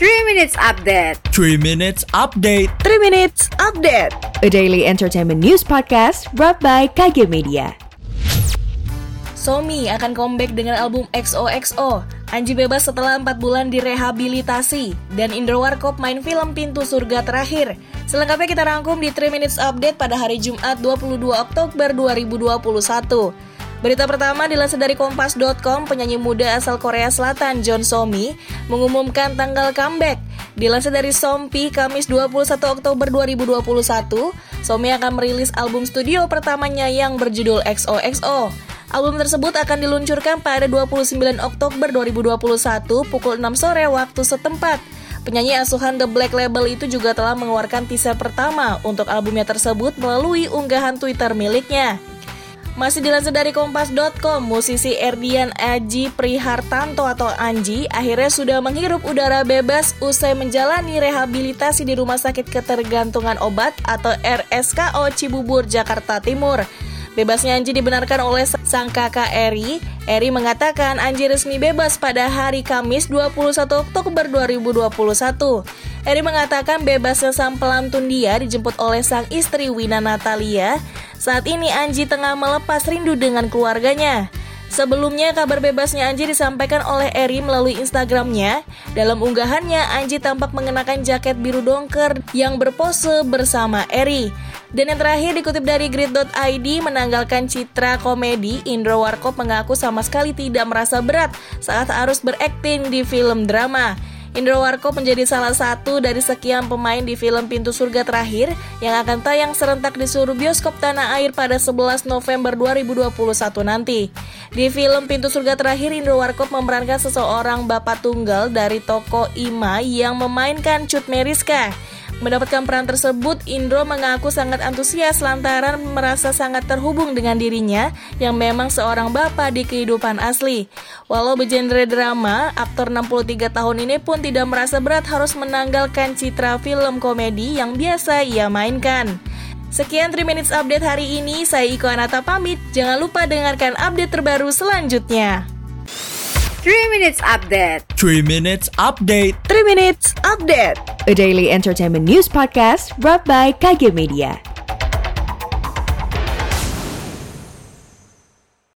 3 Minutes Update. 3 Minutes Update. 3 Minutes Update. A daily entertainment news podcast brought by KG Media. Somi akan comeback dengan album XOXO Anji bebas setelah 4 bulan direhabilitasi. Dan Indro Warkop main film Pintu Surga Terakhir. Selengkapnya kita rangkum di 3 Minutes Update pada hari Jumat 22 Oktober 2021 Berita pertama dilansir dari kompas.com, penyanyi muda asal Korea Selatan John Somi mengumumkan tanggal comeback. Dilansir dari Sompi, Kamis 21 Oktober 2021, Somi akan merilis album studio pertamanya yang berjudul XOXO. Album tersebut akan diluncurkan pada 29 Oktober 2021 pukul 6 sore waktu setempat. Penyanyi asuhan The Black Label itu juga telah mengeluarkan teaser pertama untuk albumnya tersebut melalui unggahan Twitter miliknya. Masih dilansir dari kompas.com, musisi Erdian Aji Prihartanto atau Anji akhirnya sudah menghirup udara bebas usai menjalani rehabilitasi di Rumah Sakit Ketergantungan Obat atau RSKO Cibubur, Jakarta Timur. Bebasnya Anji dibenarkan oleh sang kakak Eri. Eri mengatakan Anji resmi bebas pada hari Kamis 21 Oktober 2021. Eri mengatakan bebasnya sang pelantun dia dijemput oleh sang istri Wina Natalia saat ini Anji tengah melepas rindu dengan keluarganya. Sebelumnya kabar bebasnya Anji disampaikan oleh Eri melalui Instagramnya. Dalam unggahannya, Anji tampak mengenakan jaket biru dongker yang berpose bersama Eri. Dan yang terakhir dikutip dari grid.id menanggalkan citra komedi, Indro Warkop mengaku sama sekali tidak merasa berat saat harus berakting di film drama. Indro Warkop menjadi salah satu dari sekian pemain di film Pintu Surga Terakhir yang akan tayang serentak di seluruh bioskop tanah air pada 11 November 2021 nanti. Di film Pintu Surga Terakhir, Indro Warkop memerankan seseorang bapak tunggal dari toko Ima yang memainkan Cut Meriska. Mendapatkan peran tersebut, Indro mengaku sangat antusias lantaran merasa sangat terhubung dengan dirinya yang memang seorang bapak di kehidupan asli. Walau bergenre drama, aktor 63 tahun ini pun tidak merasa berat harus menanggalkan citra film komedi yang biasa ia mainkan. Sekian 3 Minutes Update hari ini, saya Iko Anata pamit. Jangan lupa dengarkan update terbaru selanjutnya. 3 Minutes Update. 3 Minutes Update. 3 Minutes Update. A daily entertainment news podcast brought by KG Media.